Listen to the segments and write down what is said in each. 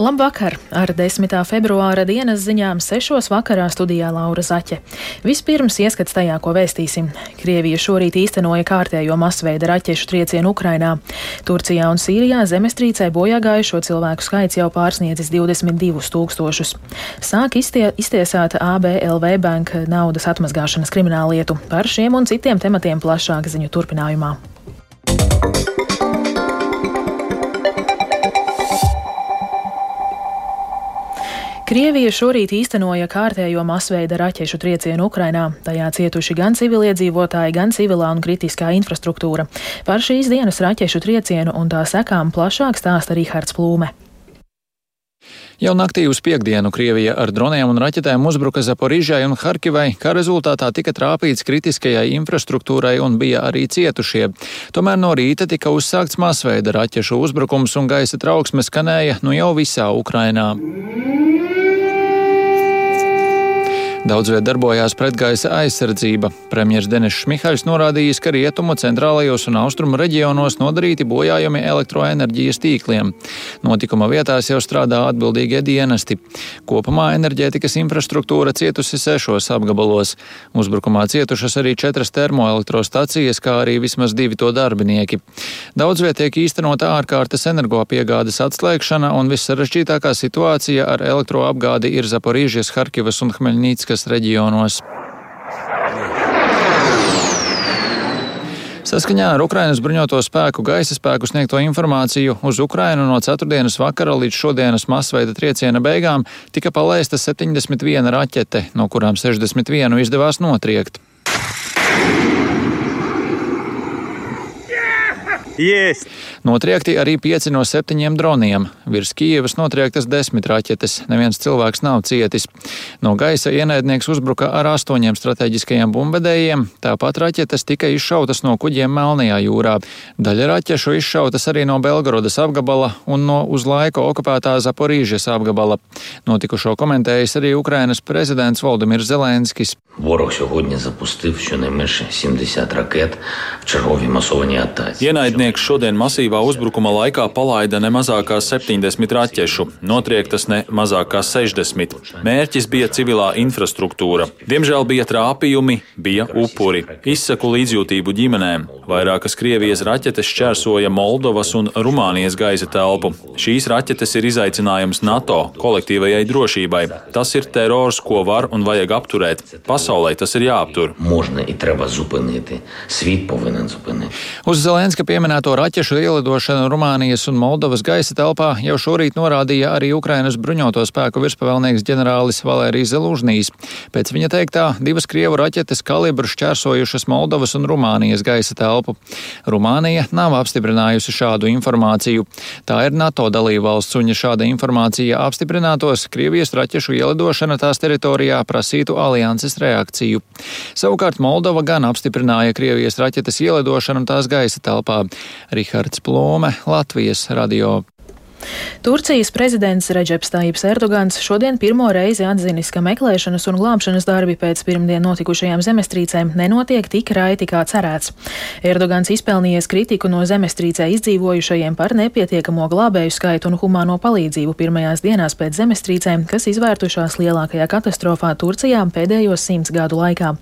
Labvakar! Ar 10. februāra dienas ziņām 6. vakarā studijā Laura Zaķe. Vispirms ieskats tajā, ko vēstīsim. Krievija šorīt īstenoja kārtējo masveida raķešu triecienu Ukrainā. Turcijā un Sīrijā zemestrīcē bojā gājušo cilvēku skaits jau pārsniedzis 22 tūkstošus. Sāk iztie, iztiesāt ABLV banka naudas atmazgāšanas krimināllietu. Par šiem un citiem tematiem plašāk ziņu turpinājumā. Krievija šorīt īstenoja kārtējo masveida raķešu triecienu Ukrainā. Tajā cietuši gan civiliedzīvotāji, gan civilā un kritiskā infrastruktūra. Par šīs dienas raķešu triecienu un tā sekām plašāk stāsta Rihards Plūme. Jau naktī uz piekdienu Krievija ar droniem un raķetēm uzbruka Zaporižai un Harkivai, kā rezultātā tika trāpīts kritiskajai infrastruktūrai un bija arī cietušie. Tomēr no rīta tika uzsākts masveida raķešu uzbrukums un gaisa trauksme skanēja nu jau visā Ukrainā. Daudz viet darbojās pretgaisa aizsardzība. Premjerministrs Denis Šmihāļs norādījis, ka rietumu, centrālajos un austrumu reģionos nodarīti bojājumi elektroenerģijas tīkliem. Notikuma vietās jau strādā atbildīgie dienesti. Kopumā enerģētikas infrastruktūra cietusi sešos apgabalos. Uzbrukumā cietušas arī četras termoelektrostacijas, kā arī vismaz divi to darbinieki. Daudz viet tiek īstenota ārkārtas energopiegādes atslēgšana, un vissarežģītākā situācija ar elektroapgādi ir Zaporīžies, Harkivas un Hmeļnīckas Donetskas reģionos. Saskaņā ar Ukrainas bruņoto spēku gaisa spēku sniegto informāciju uz Ukrainu no ceturtdienas vakara līdz šodienas masveida trieciena beigām tika palaista 71 raķete, no kurām 61 izdevās notriekt. Yes. Notriekti arī pieci no septiņiem droniem. Virs Kijavas notriektas desmit raķetes. Neviens cilvēks nav cietis. No gaisa ienaidnieks uzbruka ar astoņiem strateģiskajiem bumbvedējiem. Tāpat raķetes tika izšautas no kuģiem Melnajā jūrā. Daļa raķešu izšautas arī no Belgorodas apgabala un no uz laiku okupētā Zaporīžas apgabala. Notikušo komentējis arī Ukrainas prezidents Valdemirs Zelenskis. Ворог сьогодні запустив щонайменше 70 ракет в черговій масованій атаці. pretinieks šodien masīvā uzbrukuma laikā palaida ne mazāk kā 70 raķešu, notriektas ne mazāk kā 60. Mērķis bija civilā infrastruktūra. Diemžēl bija trāpījumi, bija upuri. Izsaku līdzjūtību ģimenēm. Vairākas Krievijas raķetes šķērsoja Moldovas un Rumānijas gaisa telpu. Šīs raķetes ir izaicinājums NATO kolektīvajai drošībai. Tas ir terrors, ko var un vajag apturēt. Pasaulē tas ir jāaptur. Uz Zelenska piemēra pieminēto raķešu ielidošanu Rumānijas un Moldovas gaisa telpā jau šorīt norādīja arī Ukrainas bruņoto spēku virspavēlnieks ģenerālis Valērijas Zelūžnīs. Pēc viņa teiktā, divas Krievu raķetes kalibru šķērsojušas Moldovas un Rumānijas gaisa telpu. Rumānija nav apstiprinājusi šādu informāciju. Tā ir NATO dalībvalsts, un ja šāda informācija apstiprinātos, Krievijas raķešu ielidošana tās teritorijā prasītu alianses reakciju. Savukārt Moldova gan apstiprināja Krievijas raķetes ielidošanu tās gaisa telpā. Rihards Plome, Latvijas radio. Turcijas prezidents Reģeps Tājips Erdogans šodien pirmo reizi atzinis, ka meklēšanas un glābšanas darbi pēc pirmdien notikušajām zemestrīcēm nenotiek tik raiti kā cerēts. Erdogans izpelnījies kritiku no zemestrīcē izdzīvojušajiem par nepietiekamo glābēju skaitu un humāno palīdzību pirmajās dienās pēc zemestrīcēm, kas izvērtušās lielākajā katastrofā Turcijā pēdējos simts gadu laikā.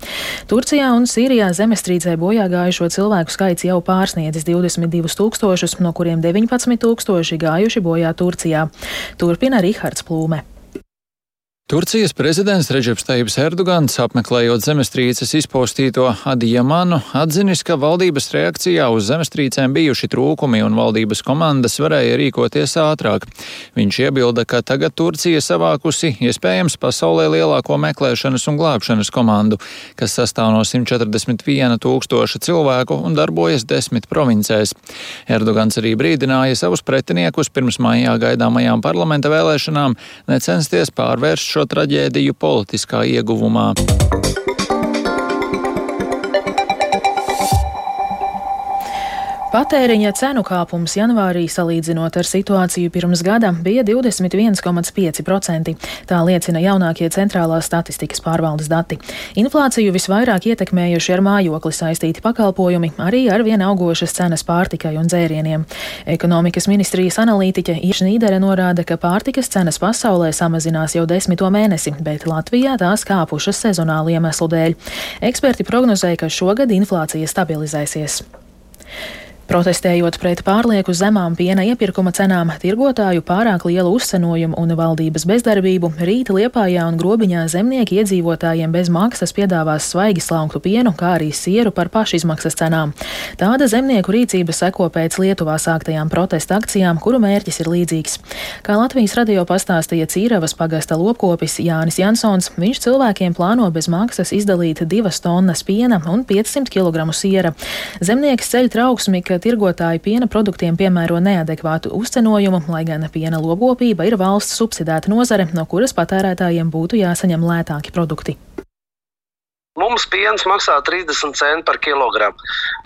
Turcijā un Sīrijā zemestrīcē bojā gājušo cilvēku skaits jau pārsniedzis 22 tūkstošus, no kuriem 19 tūkstoši gājuši bojā Turcijā. Turpina Rihards Plūme. Turcijas prezidents Reģeps Taips Erdogans, apmeklējot zemestrīces izpostīto Adijamanu, atzinis, ka valdības reakcijā uz zemestrīcēm bijuši trūkumi un valdības komandas varēja rīkoties ātrāk. Viņš iebilda, ka tagad Turcija savākusi iespējams pasaulē lielāko meklēšanas un glābšanas komandu, kas sastāv no 141 tūkstoša cilvēku un darbojas desmit provincēs. Erdogans arī brīdināja savus pretiniekus pirms maijā gaidāmajām parlamenta vēlēšanām necensties pārvērst šo šo traģēdiju politiskā ieguvumā. Patēriņa cenu kāpums janvārī salīdzinot ar situāciju pirms gada bija 21,5%. Tā liecina jaunākie centrālās statistikas pārvaldes dati. Inflāciju visvairāk ietekmējuši ar mājokli saistīti pakalpojumi, arī ar vien augošas cenas pārtikai un dzērieniem. Ekonomikas ministrijas analītiķe Irša Nīdere norāda, ka pārtikas cenas pasaulē samazinās jau desmito mēnesi, bet Latvijā tās kāpušas sezonālu iemeslu dēļ. Eksperti prognozēja, ka šogad inflācija stabilizēsies. Protestējot pret pārlieku zemām piena iepirkuma cenām, tirgotāju pārāk lielu uzcenojumu un valdības bezdarbību, rīta Liepājā un Grobiņā zemnieki iedzīvotājiem bez maksas piedāvās svaigi slauktu pienu, kā arī sieru par pašizmaksas cenām. Tāda zemnieku rīcība seko pēc Lietuvā sāktajām protesta akcijām, kuru mērķis ir līdzīgs. Kā Latvijas radio pastāstīja Cīravas pagasta lopkopis Jānis Jansons, viņš cilvēkiem plāno bez maksas izdalīt divas tonnas piena un 500 kg siera. Zemnieks ceļ trauksmi, ka tirgotāji piena produktiem piemēro neadekvātu uzcenojumu, lai gan piena logopība ir valsts subsidēta nozare, no kuras patērētājiem būtu jāsaņem lētāki produkti. Mums piens maksā 30 centi par kilogramu.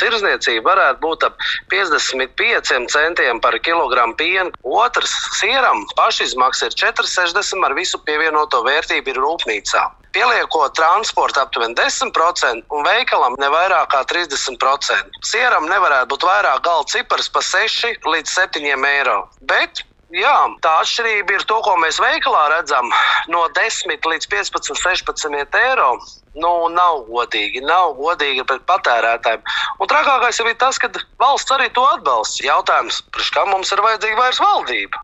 Tirzniecība varētu būt ap 55 centiem par kilogramu piena. Otrs sieram pašizmaksa ir 4,60 ar visu pievienoto vērtību ir rūpnīcā. Pieliekot transportu aptuveni 10% un veikalam ne vairāk kā 30%. Sieram nevarētu būt vairāk gala cipars pa 6 līdz 7 eiro. Bet Jā, tā atšķirība ir to, ko mēs veikalā redzam no 10 līdz 15, 16 eiro. Nu, nav godīgi, nav godīgi pret patērētājiem. Un trakākais ir tas, ka valsts arī to atbalsta. Jautājums, kā mums ir vajadzīga vairs valdība?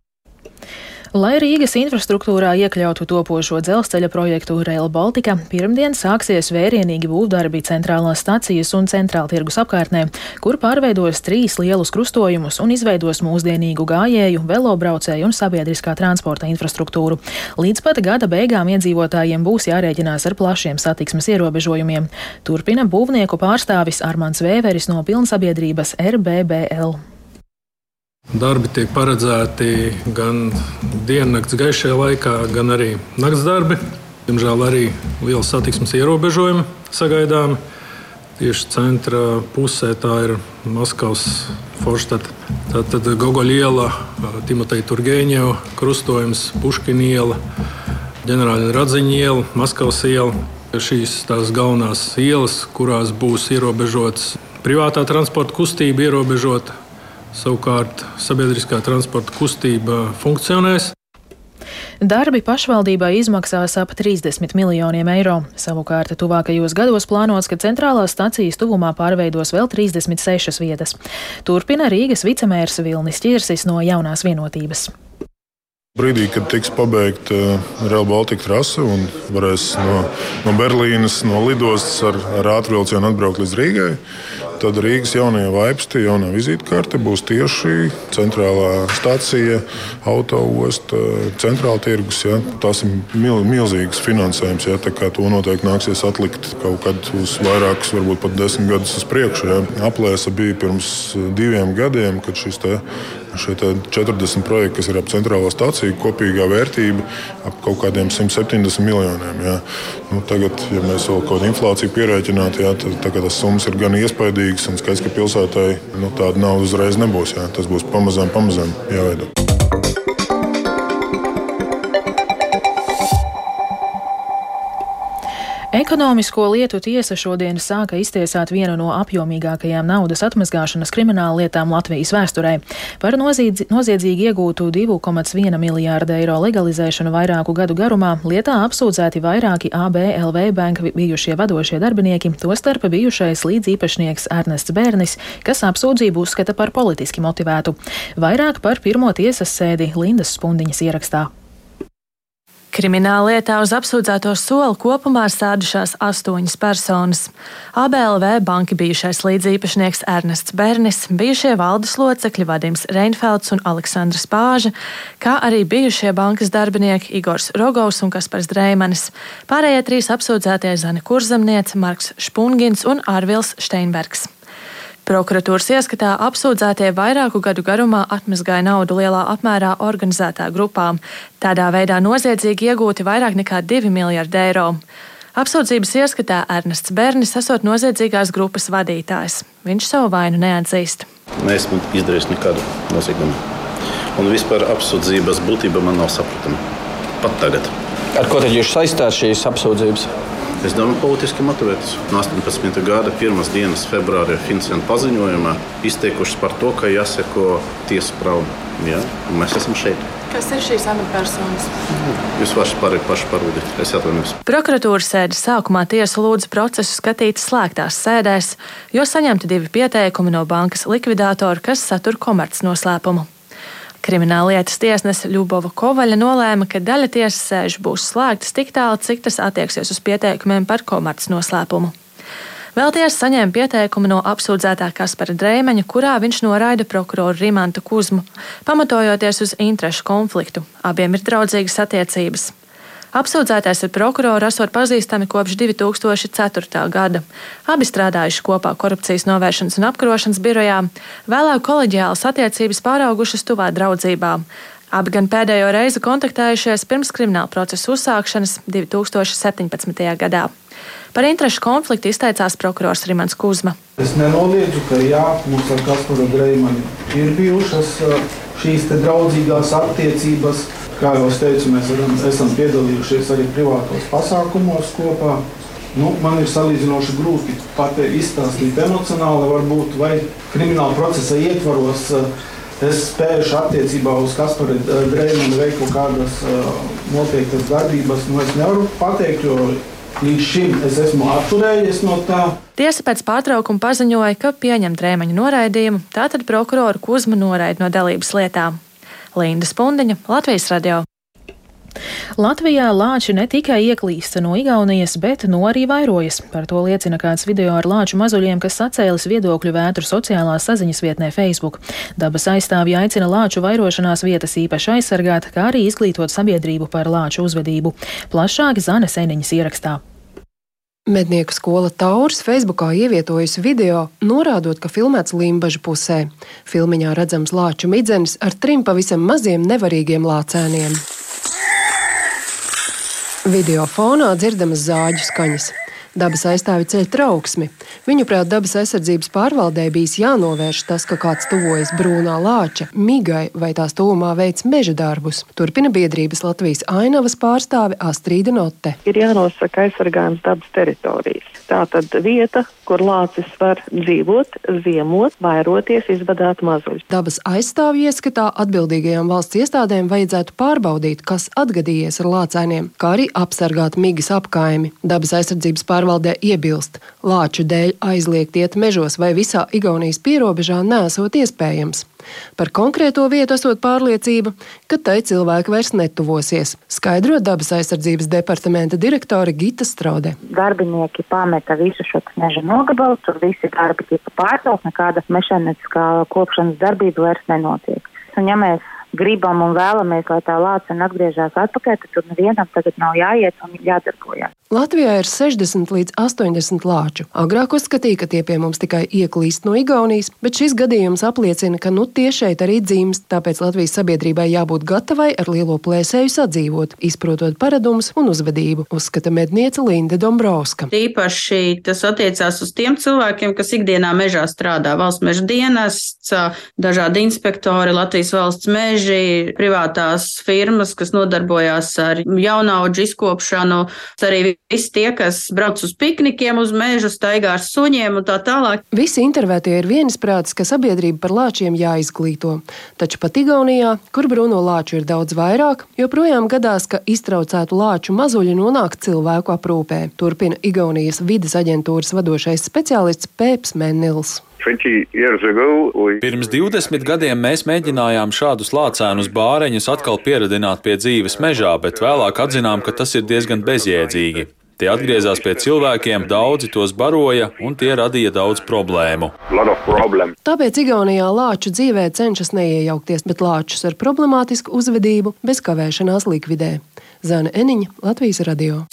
Lai Rīgas infrastruktūrā iekļautu topošo dzelzceļa projektu Rail Baltica, pirmdien sāksies vērienīgi būvdarbi centrālās stacijas un centrāla tirgus apkārtnē, kur pārveidos trīs lielus krustojumus un izveidos mūsdienīgu gājēju, velobraucēju un sabiedriskā transporta infrastruktūru. Līdz pat gada beigām iedzīvotājiem būs jārēķinās ar plašiem satiksmes ierobežojumiem. Turpina būvnieku pārstāvis Armāns Vēveris no pilnsabiedrības RBBL. Darbi tiek paredzēti gan diennakts gaišajā laikā, gan arī nakts darbi. Diemžēl arī liela satiksmes ierobežojumi sagaidāmi. Tieši centra pusē tā ir Maskavas Forštata. Tad Gogoļa iela, Timoteja Turgeņeva krustojums, Puškina iela, ģenerāla Radziņa iela, Maskavas iela. Šīs tās galvenās ielas, kurās būs ierobežotas privātā transporta kustība, ierobežota Savukārt sabiedriskā transporta kustība funkcionēs. Darbi pašvaldībai izmaksās ap 30 miljoniem eiro. Savukārt tuvākajos gados plānots, ka centrālās stacijas tuvumā pārveidos vēl 36 vietas. Turpina Rīgas vicemērs Vilnis Čirsis no jaunās vienotības. Brīdī, kad tiks pabeigta uh, Real Baltica trase un varēs no, no Berlīnes, no lidostas ar, ar ātrvilcienu atbraukt līdz Rīgai, Tad Rīgas jaunajā vaipstī, jaunā vizītkarte būs tieši centrālā stācija, autoosta, centrāla tirgus. Ja. Tas ir mil, milzīgs finansējums. Ja. To noteikti nāksies atlikt kaut kad uz vairākus, varbūt pat desmit gadus uz priekšu. Ja. Aplēsa bija pirms diviem gadiem, kad šis Šie 40 projekti, kas ir ap centrālo stāciju, kopīgā vērtība ap kaut kādiem 170 miljoniem. Jā. Nu, tagad, ja mēs vēl kaut kādu inflāciju pierēķinātu, tad tas summas ir gan iespaidīgas un skaidrs, ka pilsētai nu, tāda nauda uzreiz nebūs. Jā. Tas būs pamazām, pamazām jāveido. Ekonomisko lietu tiesa šodien sāka iztiesāt vienu no apjomīgākajām naudas atmazgāšanas krimināla lietām Latvijas vēsturē. Par noziedzi, noziedzīgi iegūtu 2,1 miljārdu eiro legalizēšanu vairāku gadu garumā lietā apsūdzēti vairāki ABLV banka bijušie vadošie darbinieki, tostarp bijušais līdzīpašnieks Ernests Bērnis, kas apsūdzību uzskata par politiski motivētu. Vairāk par pirmo tiesas sēdi Lindas Spundiņas ierakstā. Krimināllietā uz apsūdzēto soli kopumā stādušās astoņas personas. ABLV banka bijušais līdzīpašnieks Ernests Bernis, bijušie valdes locekļi Vadims Reinfelds un Aleksandrs Pāža, kā arī bijušie bankas darbinieki Igors Rogovs un Kaspars Dreimanis. Pārējie trīs apsūdzētie Zane Kurzemniece, Marks Špungins un Ārvils Steinbergs. Prokuratūras ieskatā apsūdzētie vairāku gadu garumā atmazgāja naudu lielā apmērā organizētā grupām. Tādā veidā noziedzīgi iegūti vairāk nekā 2 miljardi eiro. Apsūdzības ieskatā Ernests Bernis esot noziedzīgās grupas vadītājs. Viņš savu vainu neatzīst. Neesmu izdarījis nekādu noziegumu. Un vispār apsūdzības būtība man nav saprotama. Pat tagad. Ar ko tad jūs saistāt šīs apsūdzības? Es domāju, politiski motivētas. No 18. gada 1. dienas februāra Finsena paziņojumā izteikušas par to, ka jāseko tiesu prāvam. Ja? Mēs esam šeit. Kas ir šīs amatpersonas? Jūs paši, par, paši parūdiet. Es atvainojos. Prokuratūras sēdes sākumā tiesa lūdza procesu skatīt slēgtās sēdēs, jo saņemti divi pieteikumi no bankas likvidātora, kas satur komercnoslēpumu. Krimināllietas tiesnese Ļubova Kovaļa nolēma, ka daļa tiesas sēžu būs slēgtas tik tālu, cik tas attieksies uz pieteikumiem par komercnoslēpumu. Vēl tiesa saņēma pieteikumu no apsūdzētā Kaspara Dreimeņa, kurā viņš noraida prokuroru Rimantu Kuzmu, pamatojoties uz interešu konfliktu. Abiem ir draudzīgas attiecības. Apsūdzētais ar prokuroru esot pazīstami kopš 2004. gada. Abi strādājuši kopā korupcijas novēršanas un apkarošanas birojā, vēlāk koleģiālas attiecības pāraugušas tuvā draudzībā. Abi gan pēdējo reizi kontaktējušies pirms krimināla procesa uzsākšanas 2017. gadā. Par interešu konfliktu izteicās prokurors Rimans Kuzma. Es nenoliedzu, ka jā, mums ar Kasparu Dreimanu ir bijušas šīs draudzīgās attiecības. Kā jau es teicu, mēs varam, esam piedalījušies arī privātos pasākumos kopā. Nu, man ir salīdzinoši grūti pat izstāstīt emocionāli, varbūt, vai krimināla procesa ietvaros es spējuši attiecībā uz Kasparu Dreimanu veikt kaut kādas noteiktas darbības. Nu, es nevaru pateikt, jo līdz šim es esmu atturējies no tā. Tiesa pēc pārtraukuma paziņoja, ka pieņem drēmaņu noraidījumu, tātad prokuroru Kuzma noraida no dalības lietām. Linda Spundiņa, Latvijas radio. Latvijā lāči ne tikai ieklīsta no Igaunijas, bet no arī vairojas. Par to liecina kāds video ar lāču mazuļiem, kas sacēlis viedokļu vētru sociālās saziņas vietnē Facebook. Dabas aizstāvji aicina lāču vairošanās vietas īpaši aizsargāt, kā arī izglītot sabiedrību par lāču uzvedību. Plašāk Zane Seniņas ierakstā. Mednieku skola Taurs Facebookā ievietojusi video, norādot, ka filmēts Limbaģa pusē. Filmiņā redzams lāču midzenis ar trim pavisam maziem nevarīgiem lācēniem. Video fonā dzirdamas zāģu skaņas. Dabas aizstāvi ceļ trauksmi. Viņuprāt, dabas aizsardzības pārvaldē bijis jānovērš tas, ka kāds tuvojas brūnā lāča, migai vai tās tuvumā veids meža darbus. Turpina biedrības Latvijas ainavas pārstāve Astrīda Note. Ir jānosaka aizsargājums dabas teritorijas. Tā tad vieta, kur lācis var dzīvot, ziemot, vairoties, izvadāt mazuļus. Dabas aizstāvju ieskatā atbildīgajām valsts iestādēm vajadzētu pārbaudīt, kas atgadījies ar lācēniem, kā arī apsargāt migas apkaimi. Dabas aizsardzības pārvaldē iebilst, lāču dēļ aizliegt iet mežos vai visā Igaunijas pierobežā nesot iespējams. Par konkrēto vietu esot pārliecība, ka tai cilvēki vairs netuvosies, skaidro dabas aizsardzības departamenta direktore Gita Strode. Darbinieki pameta visu šo meža nogabalu, tur visi darbi tika pārcelt, nekāda mešaniskā kopšanas darbība vairs nenotiek. Un, ja mēs gribam un vēlamies, lai tā lācena atgriežas atpakaļ, tad tur nevienam tagad nav jāiet un jādarbojas. Latvijā ir 60 līdz 80 lāču. Agrāk uzskatīja, ka tie pie mums tikai ieklīst no Igaunijas, bet šis gadījums apliecina, ka nu tie šeit arī dzimst. Tāpēc Latvijas sabiedrībai jābūt gatavai ar lielo plēsēju sadzīvot, izprotot paradumus un uzvedību, uzskata medniece Linda Dombrovska. Īpaši tas attiecās uz tiem cilvēkiem, kas ikdienā mežā strādā. Valsts meža dienests, dažādi inspektori, Latvijas valsts meži, privātās firmas, kas nodarbojās ar jaunauģu izkopšanu, arī visi tie, kas brauc uz piknikiem uz mežu, staigā ar suņiem un tā tālāk. Visi intervētie ir viensprātis, ka sabiedrība par lāčiem jāizglīto. Taču pat Igaunijā, kur brūno lāču ir daudz vairāk, joprojām gadās, ka iztraucētu lāču mazuļi nonāk cilvēku aprūpē. Turpina Igaunijas vidas aģentūras vadošais speciālists Pēps Menils. Pirms 20 gadiem mēs mēģinājām šādus lācēnus bāreņus atkal pieradināt pie dzīves mežā, bet vēlāk atzinām, ka tas ir diezgan bezjēdzīgi. Tie atgriezās pie cilvēkiem, daudzi tos baroja, un tie radīja daudz problēmu. Tāpēc Igaunijā lāču dzīvē cenšas neiejaukties, bet lāčus ar problemātisku uzvedību bez kavēšanās likvidē. Zana Eniņa, Latvijas radio.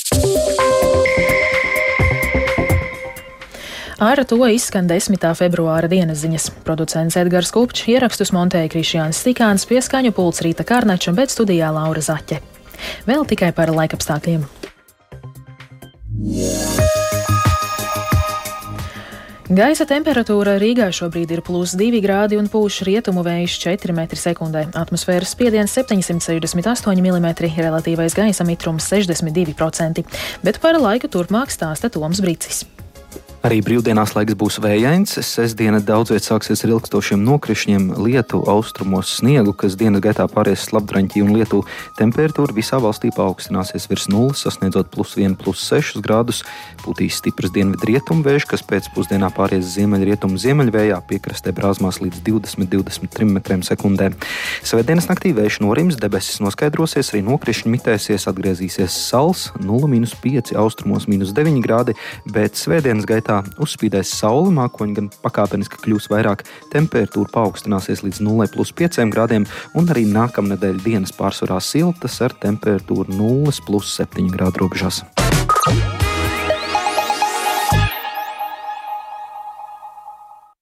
Ar to izskan 10. februāra dienas ziņas. Producents Edgars Kupčs ierakstus montēja Krišjāns Stikāns, pieskaņu pults Rīta Kārnača, bet studijā Laura Zaķe. Vēl tikai par laikapstākļiem. Gaisa temperatūra Rīgā šobrīd ir plus 2 grādi un pūš rietumu vējš 4 m2. Atmosfēras spiediens 768 mm, relatīvais gaisa mitrums 62%, bet par laiku turpmāk stāsta Toms Brīcis. Arī brīvdienās laiks būs vējains. Sestdiena daudz vietā sāksies ar ilgstošiem nokrišņiem, lietu, austrumos sniegu, kas dienas gaitā pāries slapdraņķī un lietu. Temperatūra visā valstī paaugstināsies virs nulles, sasniedzot plus 1, plus 6 grādus. Pūtīs stiprs dienvidu rietumu vējš, kas pēcpusdienā pāries ziemeļrietumu ziemeļvējā, piekrastē brāzmās līdz 20-23 m2. Svētdienas naktī vējš norims, debesis noskaidrosies, arī nokrišņi mitēsies, atgriezīsies sals 0,5 austrumos, minus 9 grādi, bet svētdienas gaitā laikā uzspīdēs saule, mākoņi gan pakāpeniski kļūs vairāk, temperatūra paaugstināsies līdz 0,5 grādiem, un arī nākamnedēļ dienas pārsvarā siltas ar temperatūru 0,7 grādu robežās.